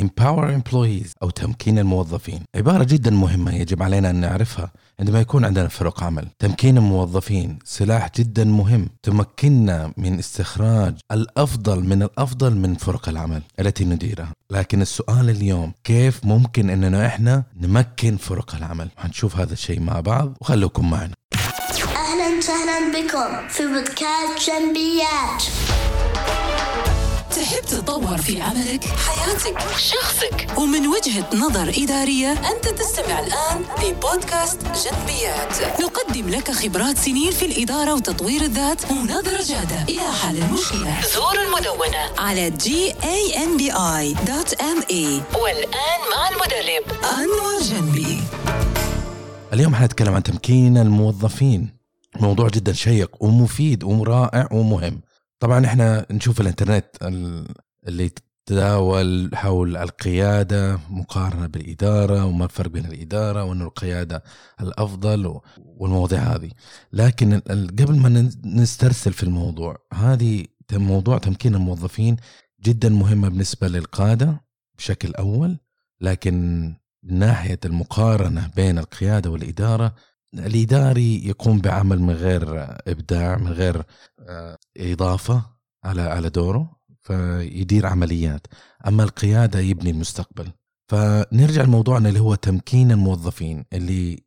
empower employees أو تمكين الموظفين. عبارة جدا مهمة يجب علينا أن نعرفها عندما يكون عندنا فرق عمل. تمكين الموظفين سلاح جدا مهم. تمكننا من استخراج الأفضل من الأفضل من فرق العمل التي نديرها. لكن السؤال اليوم كيف ممكن أننا إحنا نمكن فرق العمل؟ هنشوف هذا الشيء مع بعض وخلوكم معنا. أهلا وسهلا بكم في بودكاست جنبيات. تحب تتطور في عملك، حياتك، شخصك. ومن وجهة نظر إدارية أنت تستمع الآن لبودكاست جنبيات نقدم لك خبرات سنين في الإدارة وتطوير الذات ونظرة جادة إلى حل المشكلة. زور المدونة على gambi.me والآن مع المدرب أنور جنبي. اليوم حنتكلم عن تمكين الموظفين. موضوع جدا شيق ومفيد ورائع ومهم. طبعا إحنا نشوف الإنترنت اللي تداول حول القيادة مقارنة بالإدارة وما الفرق بين الإدارة وأنه القيادة الأفضل والمواضيع هذه. لكن قبل ما نسترسل في الموضوع هذه موضوع تمكين الموظفين جدا مهمة بالنسبة للقادة بشكل أول لكن من ناحية المقارنة بين القيادة والإدارة الإداري يقوم بعمل من غير إبداع من غير إضافة على على دوره فيدير عمليات. أما القيادة يبني المستقبل. فنرجع لموضوعنا اللي هو تمكين الموظفين اللي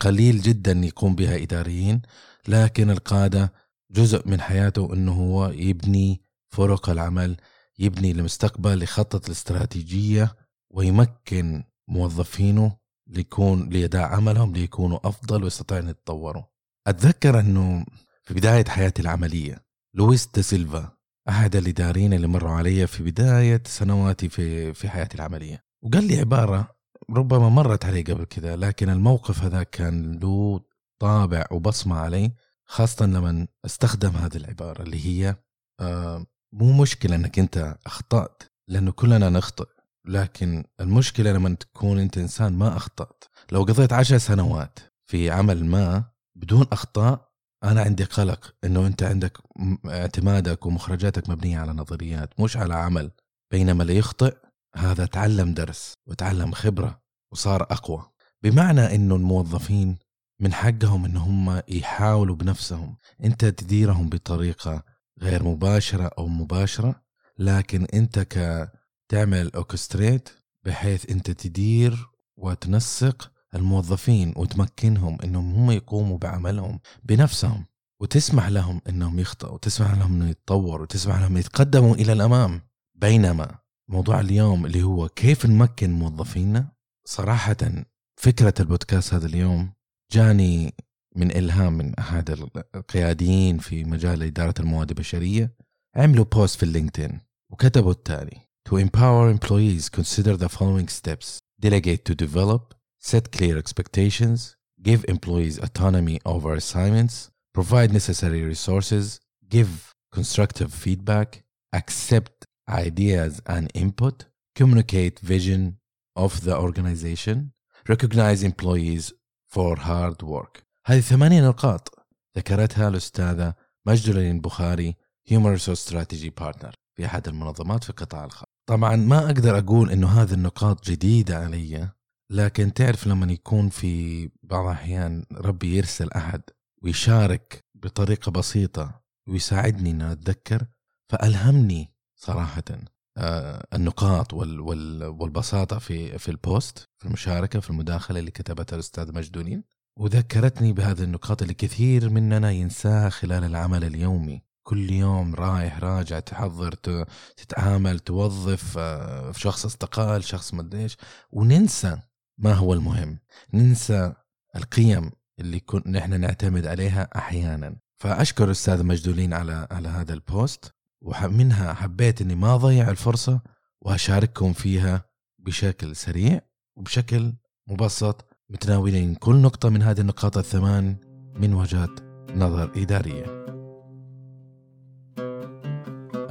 قليل جدا يقوم بها إداريين لكن القادة جزء من حياته أنه هو يبني فرق العمل يبني المستقبل يخطط الاستراتيجية ويمكن موظفينه ليكون ليداء عملهم ليكونوا أفضل ويستطيعوا أن يتطوروا. أتذكر أنه في بداية حياتي العملية لويس دا سيلفا أحد الإداريين اللي مروا علي في بداية سنواتي في في حياتي العملية. وقال لي عبارة ربما مرت علي قبل كذا لكن الموقف هذا كان له طابع وبصمة علي خاصة لما استخدم هذه العبارة اللي هي آه مو مشكلة إنك أنت أخطأت لأنه كلنا نخطئ. لكن المشكلة لما تكون أنت إنسان ما أخطأت. لو قضيت عشر سنوات في عمل ما بدون أخطاء أنا عندي قلق إنه أنت عندك اعتمادك ومخرجاتك مبنية على نظريات مش على عمل. بينما اللي يخطئ هذا تعلم درس وتعلم خبرة وصار أقوى. بمعنى إنه الموظفين من حقهم إن هم يحاولوا بنفسهم انت تديرهم بطريقة غير مباشرة أو مباشرة لكن أنت ك تعمل اوكستريت بحيث أنت تدير وتنسق الموظفين وتمكنهم إنهم هم يقوموا بعملهم بنفسهم وتسمح لهم إنهم يخطئوا وتسمح لهم انهم يتطوروا وتسمح لهم يتقدموا إلى الأمام. بينما موضوع اليوم اللي هو كيف نمكن موظفينا صراحة فكرة البودكاست هذا اليوم جاني من إلهام من أحد القياديين في مجال إدارة الموارد البشرية. عملوا بوست في اللينكدين وكتبوا التالي To empower employees, consider the following steps. Delegate to develop, set clear expectations, give employees autonomy over assignments, provide necessary resources, give constructive feedback, accept ideas and input, communicate vision of the organization, recognize employees for hard work. هذه ثمانية نقاط ذكرتها الأستاذة مجد البخاري Human Resource Strategy Partner في أحد المنظمات في القطاع الخاص طبعا ما اقدر اقول انه هذه النقاط جديده علي لكن تعرف لما يكون في بعض الأحيان ربي يرسل أحد ويشارك بطريقة بسيطة ويساعدني ان أتذكر فألهمني صراحة آه، النقاط والبساطة في في ال post في المشاركة في المداخلة اللي كتبتها الأستاذ مجدونين وذكرتني بهذه النقاط اللي كثير مننا ينساها خلال العمل اليومي. كل يوم رايح راجع تحضر تتعامل توظف آه، شخص استقال شخص مديش وننسى ما هو المهم؟ ننسى القيم اللي كنا نحن نعتمد عليها أحيانا. فأشكر أستاذ مجدولين على على هذا البوست ومنها حبيت إني ما أضيع الفرصة وأشارككم فيها بشكل سريع وبشكل مبسط متناولين كل نقطة من هذه النقاط الثمان من وجهات نظر إدارية.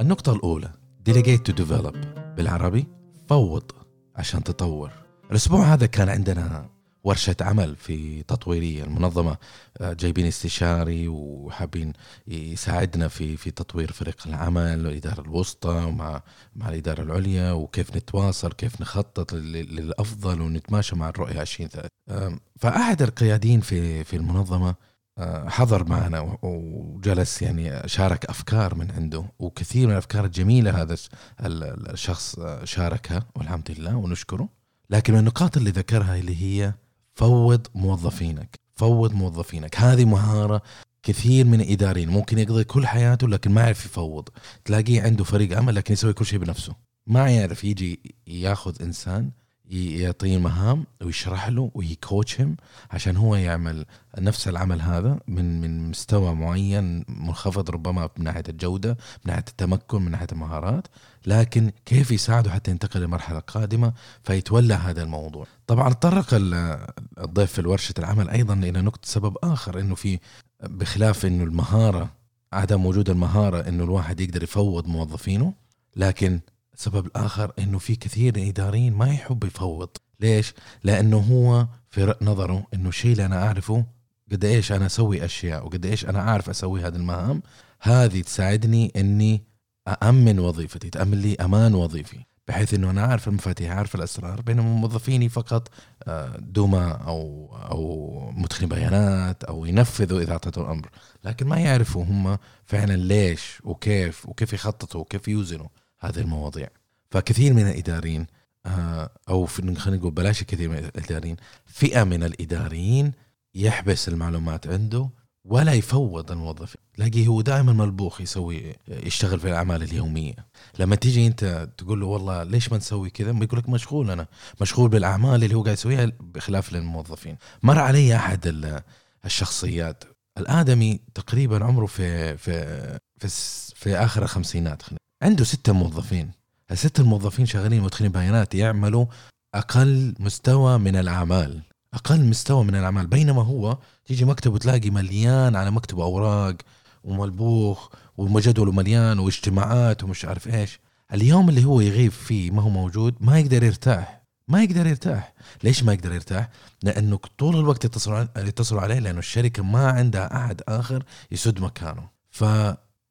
النقطة الأولى delegate to develop. بالعربي فوض عشان تطور. الأسبوع هذا كان عندنا ورشة عمل في تطويرية المنظمة آه، جايبين استشاري وحابين يساعدنا في في تطوير فريق العمل والإدارة الوسطى ومع مع الإدارة العليا وكيف نتواصل كيف نخطط لل- للأفضل ونتماشى مع الرؤية 2030 آم، فأحد القياديين في في المنظمة آه، حضر معنا وجلس يعني شارك أفكار من عنده وكثير من الأفكار الجميلة هذا الش- ال- ال- الشخص شاركها والحمد لله ونشكره. لكن من النقاط اللي ذكرها اللي هي فوض موظفينك فوض موظفينك. هذه مهارة كثير من الإداريين ممكن يقضي كل حياته لكن ما يعرف يفوض. تلاقيه عنده فريق عمل لكن يسوي كل شيء بنفسه. ما يعرف يجي ياخذ إنسان ي- يعطيه مهام ويشرح له ويكوتشهم عشان هو يعمل نفس العمل هذا من من مستوى معين منخفض ربما من ناحية الجودة، من ناحية التمكن، من ناحية المهارات، لكن كيف يساعده حتى ينتقل للمرحله القادمه فيتولى هذا الموضوع. طبعا تطرق ال- الضيف في ورشة العمل أيضا إلى نقطة سبب آخر إنه في بخلاف إنه المهارة عدم وجود المهارة إنه الواحد يقدر يفوض موظفينه، لكن السبب الآخر إنه في كثير من الاداريين ما يحب يفوض، ليش؟ لأنه هو في نظره إنه الشيء اللي أنا أعرفه قد إيش أنا أسوي أشياء وقد إيش أنا أعرف أسوي هذه المهام هذه تساعدني إني أأمن وظيفتي تأمن لي أمان وظيفي بحيث أنه أنا أعرف المفاتيح أعرف الأسرار بينما موظفيني فقط آه، دوما أو أو مدخلين بيانات أو ينفذوا إذا أعطيتهم الأمر. لكن ما يعرفوا هم فعلا ليش وكيف وكيف يخططوا وكيف يوزنوا. هذه المواضيع. فكثير من الإداريين آه، في- خلينا نقول بلاش كثير من الإداريين فئة من الإداريين يحبس المعلومات عنده ولا يفوض الموظفين تلاقيه هو دائما ملبوخ يسوي يشتغل في الأعمال اليومية. لما تيجي أنت تقول له والله ليش ما نسوي كذا؟ بيقول لك مشغول أنا. مشغول بالأعمال اللي هو قاعد يسويها بخلاف للموظفين. مر علي أحد ال- الشخصيات الآدمي تقريبا عمره في في في, في آخر الخمسينات خلينا عنده ستة موظفين. الستة الموظفين شغالين مدخلين بيانات يعملوا أقل مستوى من الأعمال. أقل مستوى من الأعمال. بينما هو تيجي مكتبه تلاقي مليان على مكتبه أوراق وملبوخ وجدوله مليان واجتماعات ومش عارف إيش. اليوم اللي هو يغيب فيه ما هو موجود ما يقدر يرتاح. ما يقدر يرتاح. ليش ما يقدر يرتاح؟ لأنه طول الوقت يتصلوا يتصلوا عليه لأنه الشركة ما عندها أحد آخر يسد مكانه.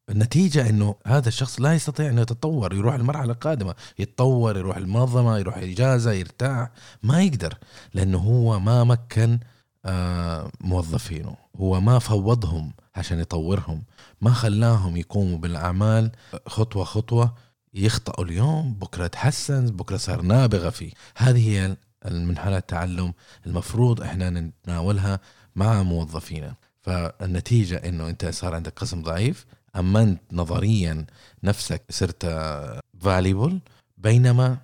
فالنتيجه إنه هذا الشخص لا يستطيع إنه يتطور يروح المرحلة القادمة يتطور يروح المنظمة يروح إجازة يرتاح. ما يقدر لأنه هو ما مكن آه، موظفينه. هو ما فوضهم عشان يطورهم ما خلاهم يقوموا بالأعمال. خطوة خطوة يخطئوا اليوم بكرة تحسن بكرة صار نابغة فيه. هذه هي المنحنى التعلم المفروض إحنا نتناولها مع موظفينا. فالنتيجة إنه أنت صار عندك قسم ضعيف أمنت نظريا نفسك صرت فاليبل بينما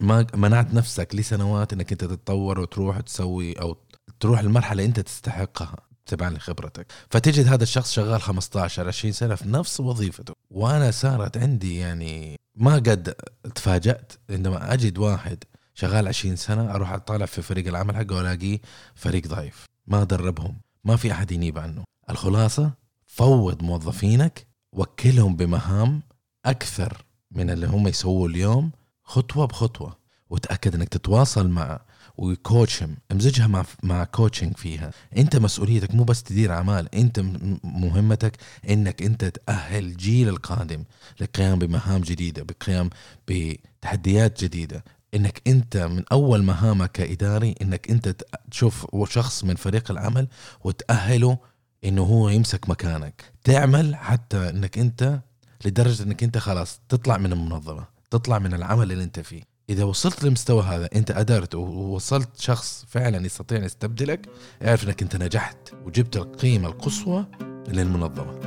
ما منعت نفسك لسنوات إنك أنت تتطور وتروح تسوي أو تروح المرحله أنت تستحقها تبعا لخبرتك. فتجد هذا الشخص شغال 15 20 سنة في نفس وظيفته. وأنا صارت عندي يعني ما قد تفاجأت. عندما أجد واحد شغال 20 سنة أروح أطالع في فريق العمل حقه وألاقيه فريق ضعيف. ما دربهم. ما في أحد ينيب عنه. الخلاصة فوض موظفينك وكلهم بمهام أكثر من اللي هم يسووه اليوم خطوة بخطوة. وتأكد إنك تتواصل مع وكوتشهم امزجها مع مع كوتشنج فيها. أنت مسؤوليتك مو بس تدير أعمال أنت مهمتك إنك أنت تأهل الجيل القادم للقيام بمهام جديدة بالقيام بتحديات جديدة. إنك أنت من أول مهامك كإداري إنك أنت تشوف شخص من فريق العمل وتأهله إنه هو يمسك مكانك. تعمل حتى إنك أنت لدرجة إنك أنت خلاص تطلع من المنظمة تطلع من العمل اللي أنت فيه. إذا وصلت للمستوى هذا أنت قدرت ووصلت شخص فعلا يستطيع أن يستبدلك اعرف إنك أنت نجحت وجبت القيمة القصوى للمنظمة.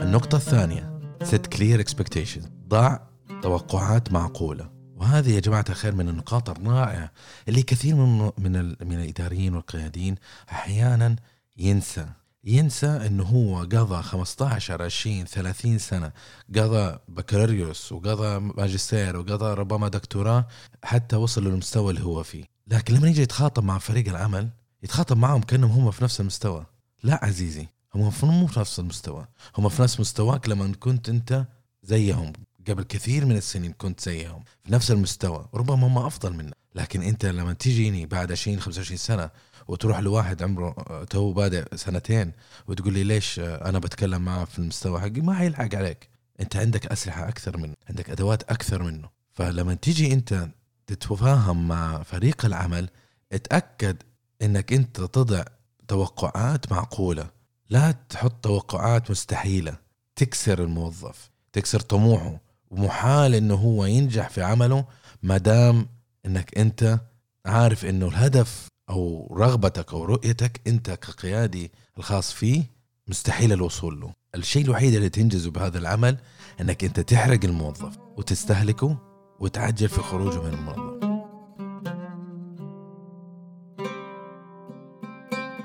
النقطة الثانية set clear expectations. ضع توقعات معقولة. وهذه يا جماعة الخير من النقاط الرائعة اللي كثير من من من الإداريين والقياديين أحيانا ينسى. ينسى انه هو قضى 15 20 30 سنة قضى بكالوريوس وقضى ماجستير وقضى ربما دكتوراه حتى وصل للمستوى اللي هو فيه. لكن لما يجي يتخاطب مع فريق العمل يتخاطب معهم كأنهم هم في نفس المستوى. لا عزيزي هم مو في نفس المستوى. هم في نفس مستواك لما كنت أنت زيهم. قبل كثير من السنين كنت زيهم في نفس المستوى ربما هم أفضل منك. لكن أنت لما تجيني بعد 20 25 سنة وتروح لواحد عمره تو بادئ سنتين وتقول لي ليش أنا بتكلم معه في المستوى حقي؟ ما حيلحق عليك. أنت عندك أسلحة أكثر منه عندك أدوات أكثر منه. فلما تيجي أنت تتفاهم مع فريق العمل اتأكد إنك أنت تضع توقعات معقولة. لا تحط توقعات مستحيلة. تكسر الموظف تكسر طموحه. ومحال إنه هو ينجح في عمله ما دام إنك أنت عارف إنه الهدف أو رغبتك أو رؤيتك أنت كقيادي الخاص فيه مستحيل الوصول له. الشيء الوحيد اللي تنجزه بهذا العمل إنك أنت تحرق الموظف وتستهلكه وتعجل في خروجه من المنظمه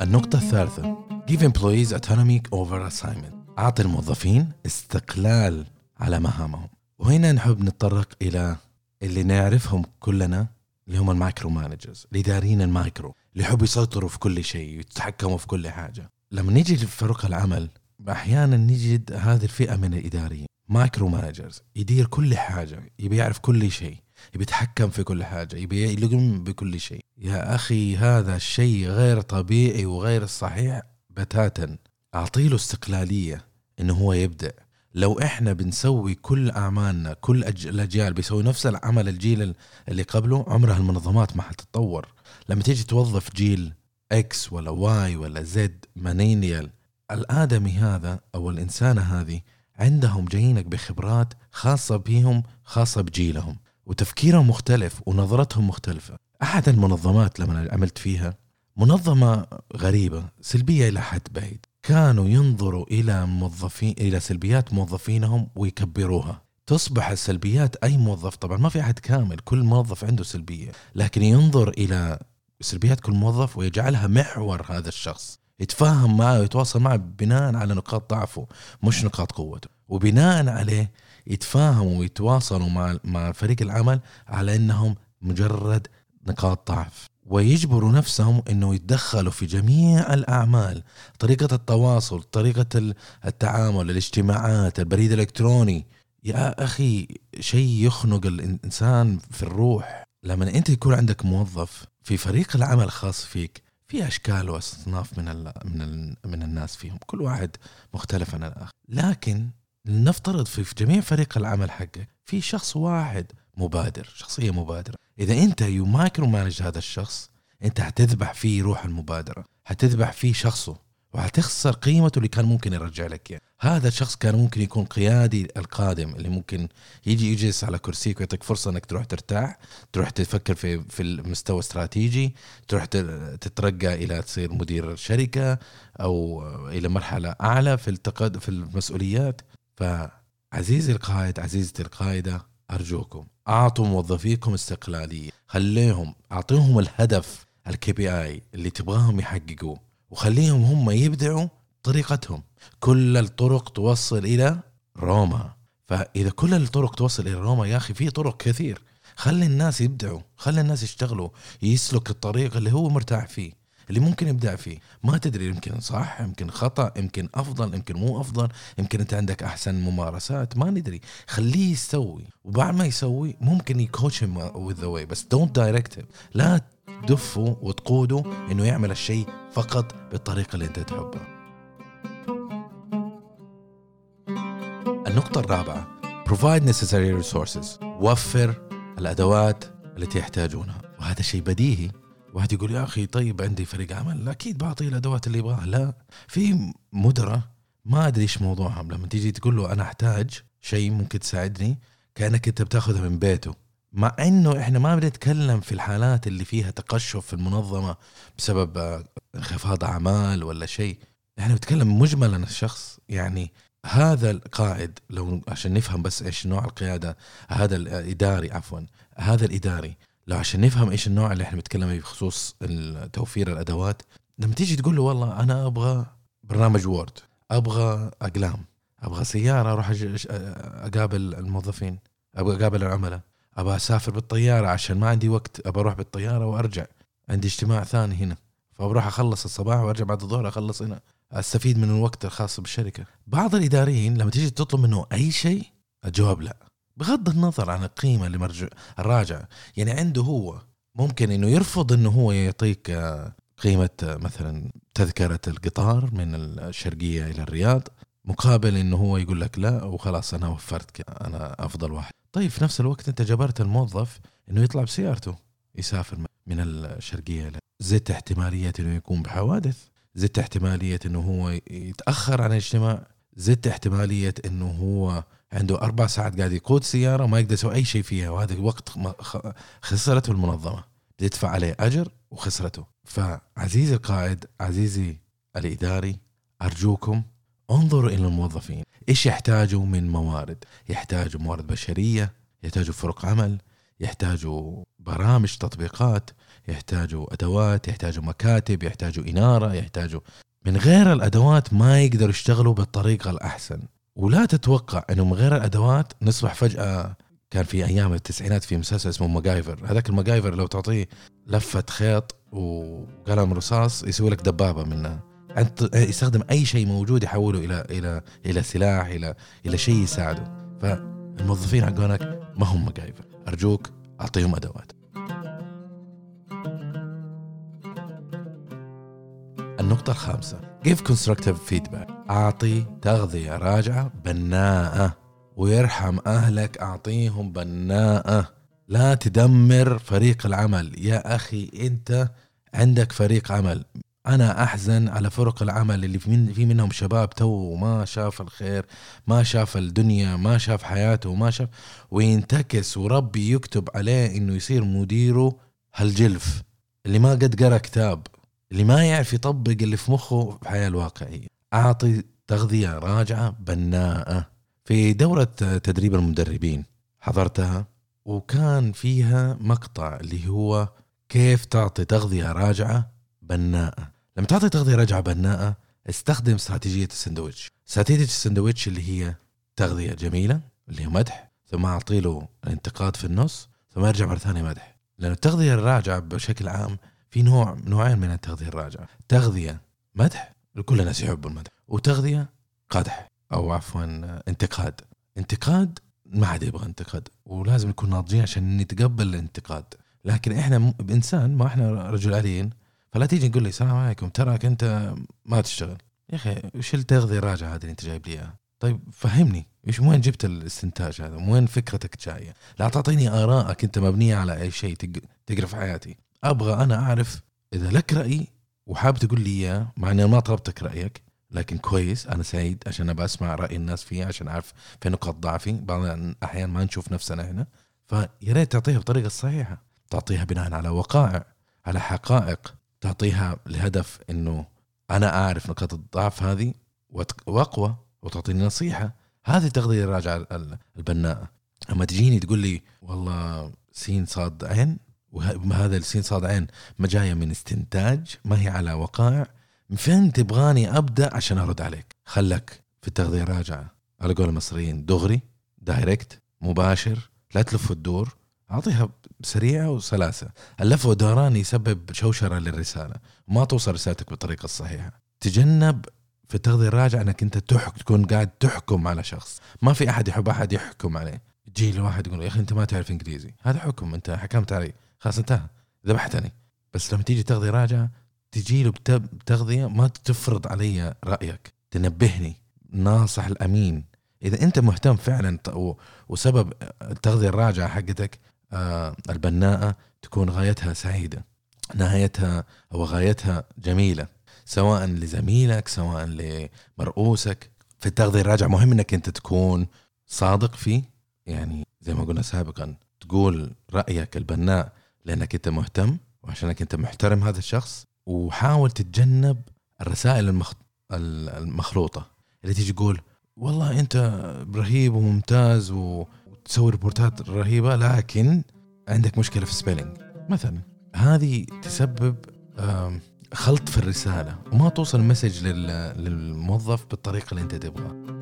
النقطة الثالثة Give employees autonomy over assignment. أعطي الموظفين استقلال على مهامهم. وهنا نحب نتطرق إلى اللي نعرفهم كلنا اللي هم ال micro managers الإداريين المايكرو اللي يحبوا يسيطروا في كل شيء ويتحكموا في كل حاجة. لما نيجي لفرق العمل أحيانا نجد هذه الفئة من الإداريين micro managers يدير كل حاجة يبي يعرف كل شيء يبي يتحكم في كل حاجة يبي يلم بكل شيء. يا أخي هذا الشيء غير طبيعي وغير صحيح بتاتا. أعطيله استقلالية إنه هو يبدأ. لو إحنا بنسوي كل أعمالنا كل الأجيال بيسوي نفس العمل الجيل ال- اللي قبله عمرها المنظمات ما حتتطور. لما تيجي توظف جيل X ولا Y ولا Z millennial الآدمي هذا أو الإنسانة هذه عندهم جايينك بخبرات خاصة بيهم خاصة بجيلهم وتفكيرهم مختلف ونظرتهم مختلفة. أحد المنظمات لما عملت فيها منظمة غريبة سلبية إلى حد بعيد. كانوا ينظروا إلى موظفين إلى سلبيات موظفينهم ويكبروها. تصبح السلبيات أي موظف طبعا ما في أحد كامل كل موظف عنده سلبية. لكن ينظر إلى سلبيات كل موظف ويجعلها محور هذا الشخص. يتفاهم معه ويتواصل معه بناء على نقاط ضعفه مش نقاط قوته. وبناء عليه يتفاهموا ويتواصلوا مع مع فريق العمل على إنهم مجرد نقاط ضعف. ويجبروا نفسهم إنه يتدخلوا في جميع الأعمال طريقة التواصل طريقة ال- التعامل الاجتماعات البريد الإلكتروني. يا أخي شيء يخنق الإنسان في الروح. لما أنت يكون عندك موظف في فريق العمل الخاص فيك في أشكال وأصناف من من من الناس فيهم كل واحد مختلف عن الآخر. لكن لنفترض في في جميع فريق العمل حقك في شخص واحد مبادر شخصية مبادرة. إذا أنت you micromanage هذا الشخص أنت حتذبح فيه روح المبادرة حتذبح فيه شخصه وحتخسر قيمته اللي كان ممكن يرجع لك يعني. هذا الشخص كان ممكن يكون قيادي القادم اللي ممكن يجي يجلس على كرسيك ويعطيك فرصة إنك تروح ترتاح تروح تفكر في في المستوى استراتيجي تروح تترقى إلى تصير مدير شركة أو إلى مرحلة أعلى في التقد في المسؤوليات فعزيزي القائد عزيزتي القائدة أرجوكم أعطوا موظفيكم استقلالية. خليهم أعطيهم الهدف الكي بي آي اللي تبغاهم يحققوه. وخليهم هم يبدعوا طريقتهم. كل الطرق توصل إلى روما. فإذا كل الطرق توصل إلى روما يا أخي في طرق كثير. خلي الناس يبدعوا خلي الناس يشتغلوا يسلك الطريق اللي هو مرتاح فيه. اللي ممكن يبدع فيه. ما تدري يمكن صح يمكن خطأ يمكن أفضل يمكن مو أفضل يمكن أنت عندك أحسن ممارسات ما ندري. خليه يسوي. وبعد ما يسوي ممكن يكوتش with the way بس direct him. لا تدفه وتقوده إنه يعمل الشيء فقط بالطريقة اللي أنت تحبها. النقطة الرابعة provide necessary resources. وفر الأدوات التي يحتاجونها. وهذا شيء بديهي. واحد يقول يا أخي طيب عندي فريق عمل. أكيد بعطيه الأدوات اللي يبغاها. لا في مدراء ما أدري إيش موضوعهم لما تيجي تقول له أنا أحتاج شيء ممكن تساعدني كأنك أنت بتاخذها من بيته. مع إنه إحنا ما بنتكلم في الحالات اللي فيها تقشف في المنظمة بسبب آه، انخفاض أعمال ولا شيء. إحنا بنتكلم مجملا الشخص. يعني هذا القائد لو عشان نفهم بس إيش نوع القيادة هذا الإداري عفوا هذا الإداري لو عشان نفهم إيش النوع اللي إحنا بنتكلم فيه بخصوص توفير الأدوات لما تيجي تقول له والله أنا أبغى برنامج وورد أبغى أقلام أبغى سيارة أروح أقابل الموظفين أبغى أقابل العملاء أبغى أسافر بالطيارة عشان ما عندي وقت أبغى أروح بالطيارة وأرجع عندي اجتماع ثاني هنا فبروح أخلص الصباح وأرجع بعد الظهر أخلص هنا أستفيد من الوقت الخاص بالشركة. بعض الإداريين لما تيجي تطلب منه أي شيء الجواب لا. بغض النظر عن القيمة اللي مرجع الراجعة يعني عنده هو ممكن إنه يرفض إنه هو يعطيك آه، قيمة آه، مثلا تذكرة القطار من الشرقية إلى الرياض مقابل إنه هو يقول لك لا وخلاص أنا وفرت أنا أفضل واحد. طيب في نفس الوقت أنت جبرت الموظف إنه يطلع بسيارته يسافر من الشرقية إلى زدت احتمالية إنه يكون بحوادث زدت احتمالية إنه هو يتأخر عن الاجتماع زدت احتمالية إنه هو عنده أربع ساعات قاعد يقود سيارة ما يقدر يسوي أي شيء فيها وهذا وقت ما- خ- خسرته المنظمة. بتدفع عليه أجر وخسرته. فعزيزي القائد عزيزي الإداري أرجوكم انظروا إلى الموظفين. إيش يحتاجوا من موارد؟ يحتاجوا موارد بشرية يحتاجوا فرق عمل يحتاجوا برامج تطبيقات يحتاجوا أدوات يحتاجوا مكاتب يحتاجوا إنارة يحتاجوا من غير الأدوات ما يقدروا يشتغلوا بالطريقة الأحسن. ولا تتوقع إنه من غير الأدوات نصبح فجأة؟ كان في أيام التسعينات في مسلسل اسمه ماجايفر. هذاك الماجايفر لو تعطيه لفه خيط وقلم رصاص يسوي لك دبابة منها أنت يستخدم أي شيء موجود يحوله إلى إلى إلى سلاح إلى إلى شيء يساعده. فالموظفين حقونك ما هم ماجايفر. أرجوك أعطيهم أدوات. النقطة الخامسة. Give constructive feedback. أعطي تغذية راجعة بناءة. ويرحم أهلك أعطيهم بناءة. لا تدمر فريق العمل. يا أخي أنت عندك فريق عمل. أنا أحزن على فرق العمل اللي في, من في منهم شباب تو ما شاف الخير ما شاف الدنيا ما شاف حياته ما شاف. وينتكس وربي يكتب عليه إنه يصير مديره هالجلف. اللي ما قد قرأ كتاب اللي ما يعرف يطبق اللي في مخه في الحياة الواقعية. أعطي تغذية راجعة بناءة في دورة تدريب المدربين. حضرتها وكان فيها مقطع اللي هو كيف تعطي تغذية راجعة بناءة. لما تعطي تغذية راجعة بناءة استخدم استراتيجية السندويتش استراتيجية السندويتش اللي هي تغذية جميلة اللي هي مدح ثم أعطي له الانتقاد في النص ثم يرجع مرة ثانية مدح. لأن التغذية الراجعة بشكل عام في نوع نوعين من التغذية الراجعة. تغذية مدح كل الناس يحبوا المدح. وتغذية قدح أو عفوا انتقاد. انتقاد ما حد يبغى انتقاد. ولازم نكون ناضجين عشان نتقبل الانتقاد. لكن إحنا بانسان ما إحنا رجل آليين فلا تيجي نقول لي السلام عليكم تراك أنت ما تشتغل. يا أخي وش التغذية الراجعة هذه اللي أنت جايب لي إياها؟ طيب فهمني. إيش وين جبت الاستنتاج هذا؟ وين فكرتك جاية؟ لا تعطيني آرائك أنت مبنية على أي شيء تق- تقرأ في حياتي. أبغى أنا أعرف إذا لك رأي وحاب تقول لي إياه مع إني ما طلبتك رأيك لكن كويس أنا سعيد عشان أبى أسمع رأي الناس فيه عشان أعرف في نقاط ضعفي. بعض الأحيان ما نشوف نفسنا هنا. فيا ريت تعطيها بالطريقة الصحيحه تعطيها بناء على وقائع على حقائق. تعطيها لهدف إنه أنا أعرف نقاط الضعف هذه وأقوى وتعطيني نصيحة. هذه التغذيه الراجعه ال- البناءه أما تجيني تقول لي والله سين صاد عين؟ وهذا السين صاد عين ما جاية من استنتاج ما هي على وقائع. فين تبغاني أبدأ عشان أرد عليك؟ خلك في التغذية الراجعه على قول المصريين دغري direct مباشر لا تلف وتدور. أعطيها سريعة وسلاسة. اللف والدوران يسبب شوشرة للرسالة. ما توصل رسالتك بالطريقة الصحيحة. تجنب في التغذية الراجعة إنك أنت تحك تكون قاعد تحكم على شخص. ما في أحد يحب أحد يحكم عليه. يجي له واحد يقول يا أخي أنت ما تعرف إنجليزي. هذا حكم أنت حكمت علي خلاص انتهى ذبحتني بس لما تيجي تغذيه راجعة تجي له بت- بتغذيه ما تفرض علي رأيك. تنبهني. ناصح الأمين. إذا أنت مهتم فعلا وسبب التغذيه الراجعة حقتك آه، البناءة تكون غايتها سعيدة. نهايتها أو غايتها جميلة. سواء لزميلك سواء لمرؤوسك. في التغذيه الراجعة مهم إنك أنت تكون صادق فيه. يعني زي ما قلنا سابقا تقول رأيك البناء لأنك أنت مهتم وعشانك أنت محترم هذا الشخص وحاول تتجنب الرسائل المخ... ال- المخلوطة. اللي تيجي تقول والله أنت رهيب وممتاز وتسوي report ات رهيبة لكن عندك مشكلة في ال spelling مثلا هذه تسبب خلط في الرسالة وما توصل لل- للموظف بالطريقة اللي أنت تبغاها.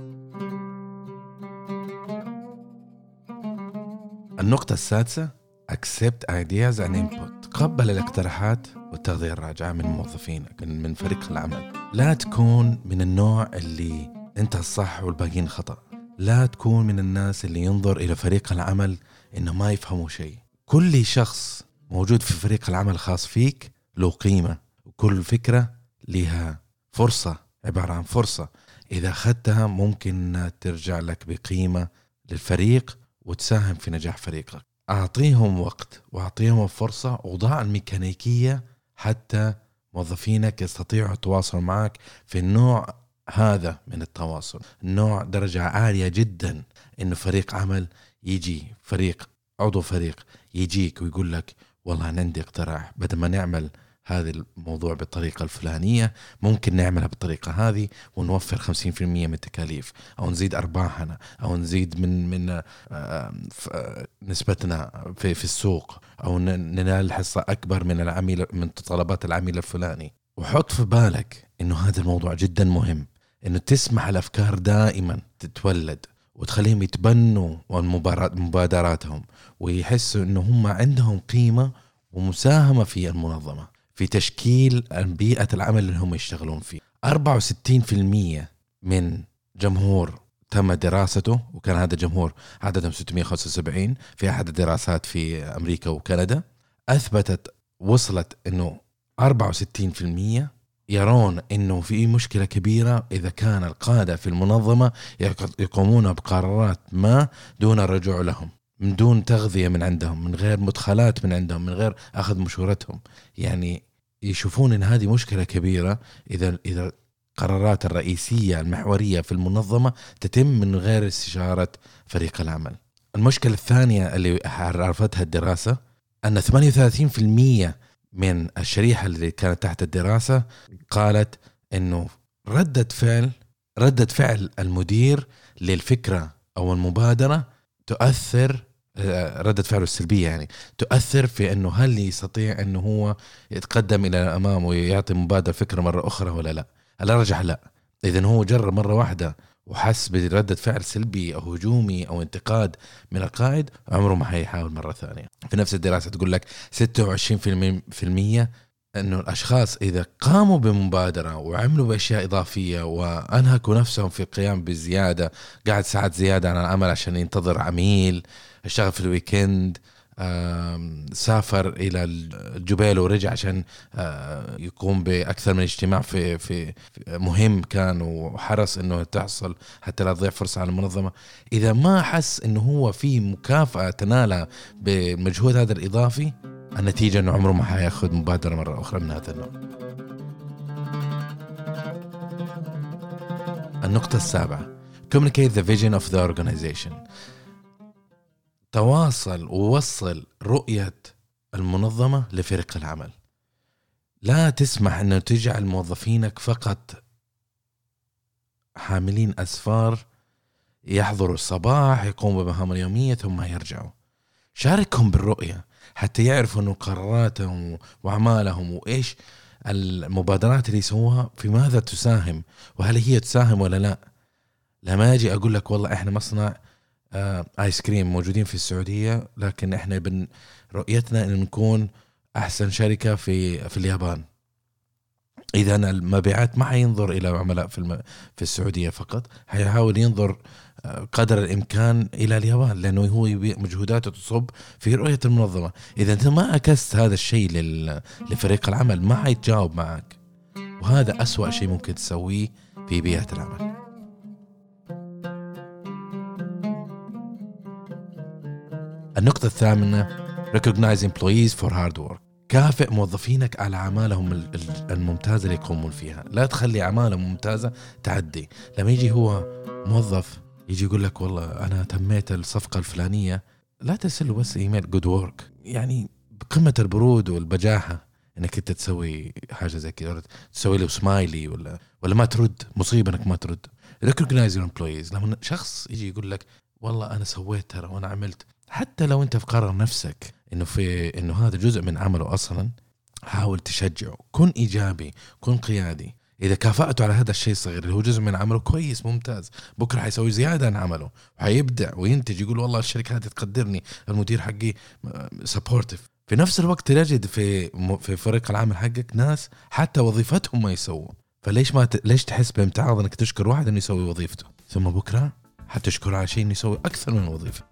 النقطة السادسة accept ideas and input. تقبل الاقتراحات والتغذية الراجعة من موظفينك من, فريق العمل. لا تكون من النوع اللي انت الصح والباقيين خطأ. لا تكون من الناس اللي ينظر إلى فريق العمل إنه ما يفهموا شيء. كل شخص موجود في فريق العمل الخاص فيك له قيمة وكل فكرة لها فرصة عبارة عن فرصة. إذا أخذتها ممكن ترجع لك بقيمة للفريق وتساهم في نجاح فريقك. أعطيهم وقت وأعطيهم فرصة وضع الميكانيكية حتى موظفينك يستطيعوا التواصل معك في النوع هذا من التواصل. النوع درجة عالية جدا انه فريق عمل يجي فريق عضو فريق يجيك ويقول لك والله أنا عندي اقتراح بدل ما نعمل هذا الموضوع بالطريقة الفلانية ممكن نعملها بالطريقة هذه ونوفر 50% من التكاليف أو نزيد أرباحنا أو نزيد من من آه، ف- آه، نسبتنا في في السوق أو ننال حصة أكبر من العميل من طلبات العميل الفلاني. وحط في بالك إنه هذا الموضوع جدا مهم إنه تسمح الأفكار دائما تتولد وتخليهم يتبنوا مبادراتهم ويحسوا إنه هم عندهم قيمة ومساهمة في المنظمة. في تشكيل بيئة العمل اللي هم يشتغلون فيه 64% من جمهور تم دراسته وكان هذا الجمهور عددهم 675 في أحد الدراسات في أمريكا وكندا. أثبتت وصلت أنه 64% يرون أنه في مشكلة كبيرة إذا كان القادة في المنظمة يق- يقومون بقرارات ما دون الرجوع لهم. من دون تغذية من عندهم من غير مدخلات من عندهم من غير أخذ مشورتهم يعني يشوفون إن هذه مشكلة كبيرة إذا إذا القرارات الرئيسية المحورية في المنظمة تتم من غير استشارة فريق العمل. المشكلة الثانية اللي عرفتها الدراسة أن 38% من الشريحة اللي كانت تحت الدراسة قالت إنه ردة فعل ردة فعل المدير للفكرة أو المبادرة تؤثر آه، ردة فعله السلبية يعني تؤثر في إنه هل يستطيع إنه هو يتقدم إلى الأمام ويعطي مبادرة فكرة مرة أخرى ولا لا؟ الارجح لا اذا هو جرب مرة واحدة وحس بردة فعل سلبي أو هجومي أو انتقاد من القائد عمره ما حيحاول مرة ثانية في نفس الدراسة تقول لك 26% أنه الأشخاص إذا قاموا بمبادرة وعملوا بأشياء إضافية وأنهكوا نفسهم في القيام بزيادة قعد ساعات زيادة عن العمل عشان ينتظر عميل اشتغل في الويكند سافر إلى الجبيل ورجع عشان آه، يقوم بأكثر من اجتماع في في مهم كان وحرص إنه تحصل حتى لا تضيع فرصة على المنظمة. إذا ما حس إنه هو في مكافأة تنالها بمجهود هذا الإضافي النتيجة إنه عمره ما حياخذ مبادرة مرة أخرى من هذا النوع. النقطة السابعة. Communicate the vision of the organization. تواصل ووصل رؤية المنظمة لفريق العمل. لا تسمح أنه تجعل موظفينك فقط حاملين أسفار يحضروا الصباح يقوموا بمهام اليومية ثم يرجعوا. شاركهم بالرؤية. حتى يعرفوا أنه قراراتهم وأعمالهم وإيش المبادرات اللي يسووها في ماذا تساهم وهل هي تساهم ولا لا. لما أجي أقول لك والله إحنا مصنع آه آيس كريم موجودين في السعودية لكن إحنا بن رؤيتنا إن نكون أحسن شركة في في اليابان. إذا المبيعات ما حينظر إلى عملاء في الم... في السعودية فقط حيحاول ينظر قدر الإمكان إلى اليابان لأنه هو مجهوداته تصب في رؤية المنظمة. إذا أنت ما عكست هذا الشيء. لفريق العمل ما حيتجاوب معك. وهذا أسوأ شيء ممكن تسويه في بيئة العمل. النقطة الثامنة recognize employees for hard work. كافئ موظفينك على أعمالهم ال- ال- الممتازة اللي يقومون فيها. لا تخلي أعمالهم ممتازة تعدي. لما يجي هو موظف يجي يقول لك والله أنا تميت الصفقة الفلانية. لا ترسل له بس إيميل good work يعني بقمة البرود والبجاحة إنك أنت تسوي حاجة زي كذا تسوي له سمايلي ولا ولا ما ترد مصيبة إنك ما ترد. recognize your employees لما شخص يجي يقول لك والله أنا سويت ترى وأنا عملت. حتى لو أنت مقرر نفسك إنه في إنه هذا جزء من عمله أصلا حاول تشجعه. كن إيجابي كن قيادي. إذا كافأته على هذا الشيء الصغير اللي هو جزء من عمله كويس ممتاز. بكرة حيسوي زيادة عن عمله. وحيبدع وينتج يقول والله الشركة هذه تقدرني المدير حقي سبورتيف في نفس الوقت تجد في في فريق العمل حقك ناس حتى وظيفتهم ما يسووا فليش ما ت... ليش تحس بامتعاض إنك تشكر واحد إنه يسوي وظيفته؟ ثم بكرة حتشكره على شيء إنه يسوي أكثر من وظيفة.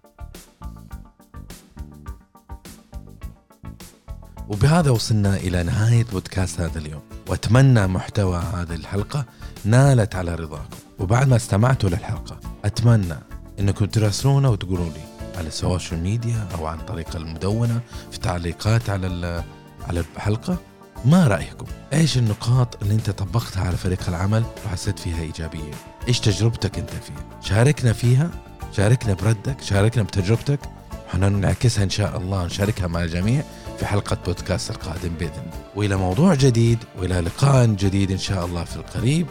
وبهذا وصلنا إلى نهاية بودكاست هذا اليوم. وأتمنى محتوى هذه الحلقة نالت على رضاكم وبعد ما استمعتوا للحلقة أتمنى إنكم تراسلونا وتقولوا لي على ال social media أو عن طريق المدونة في تعليقات على على الحلقة ما رأيكم؟ إيش النقاط اللي أنت طبقتها على فريق العمل وحسيت فيها إيجابية؟ إيش تجربتك أنت فيها؟ شاركنا فيها، شاركنا بردك، شاركنا بتجربتك وحنعكسها إن شاء الله نشاركها مع الجميع في حلقة بودكاست القادم بإذن الله. وإلى موضوع جديد وإلى لقاء جديد إن شاء الله في القريب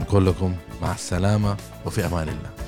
نقول لكم مع السلامة وفي أمان الله.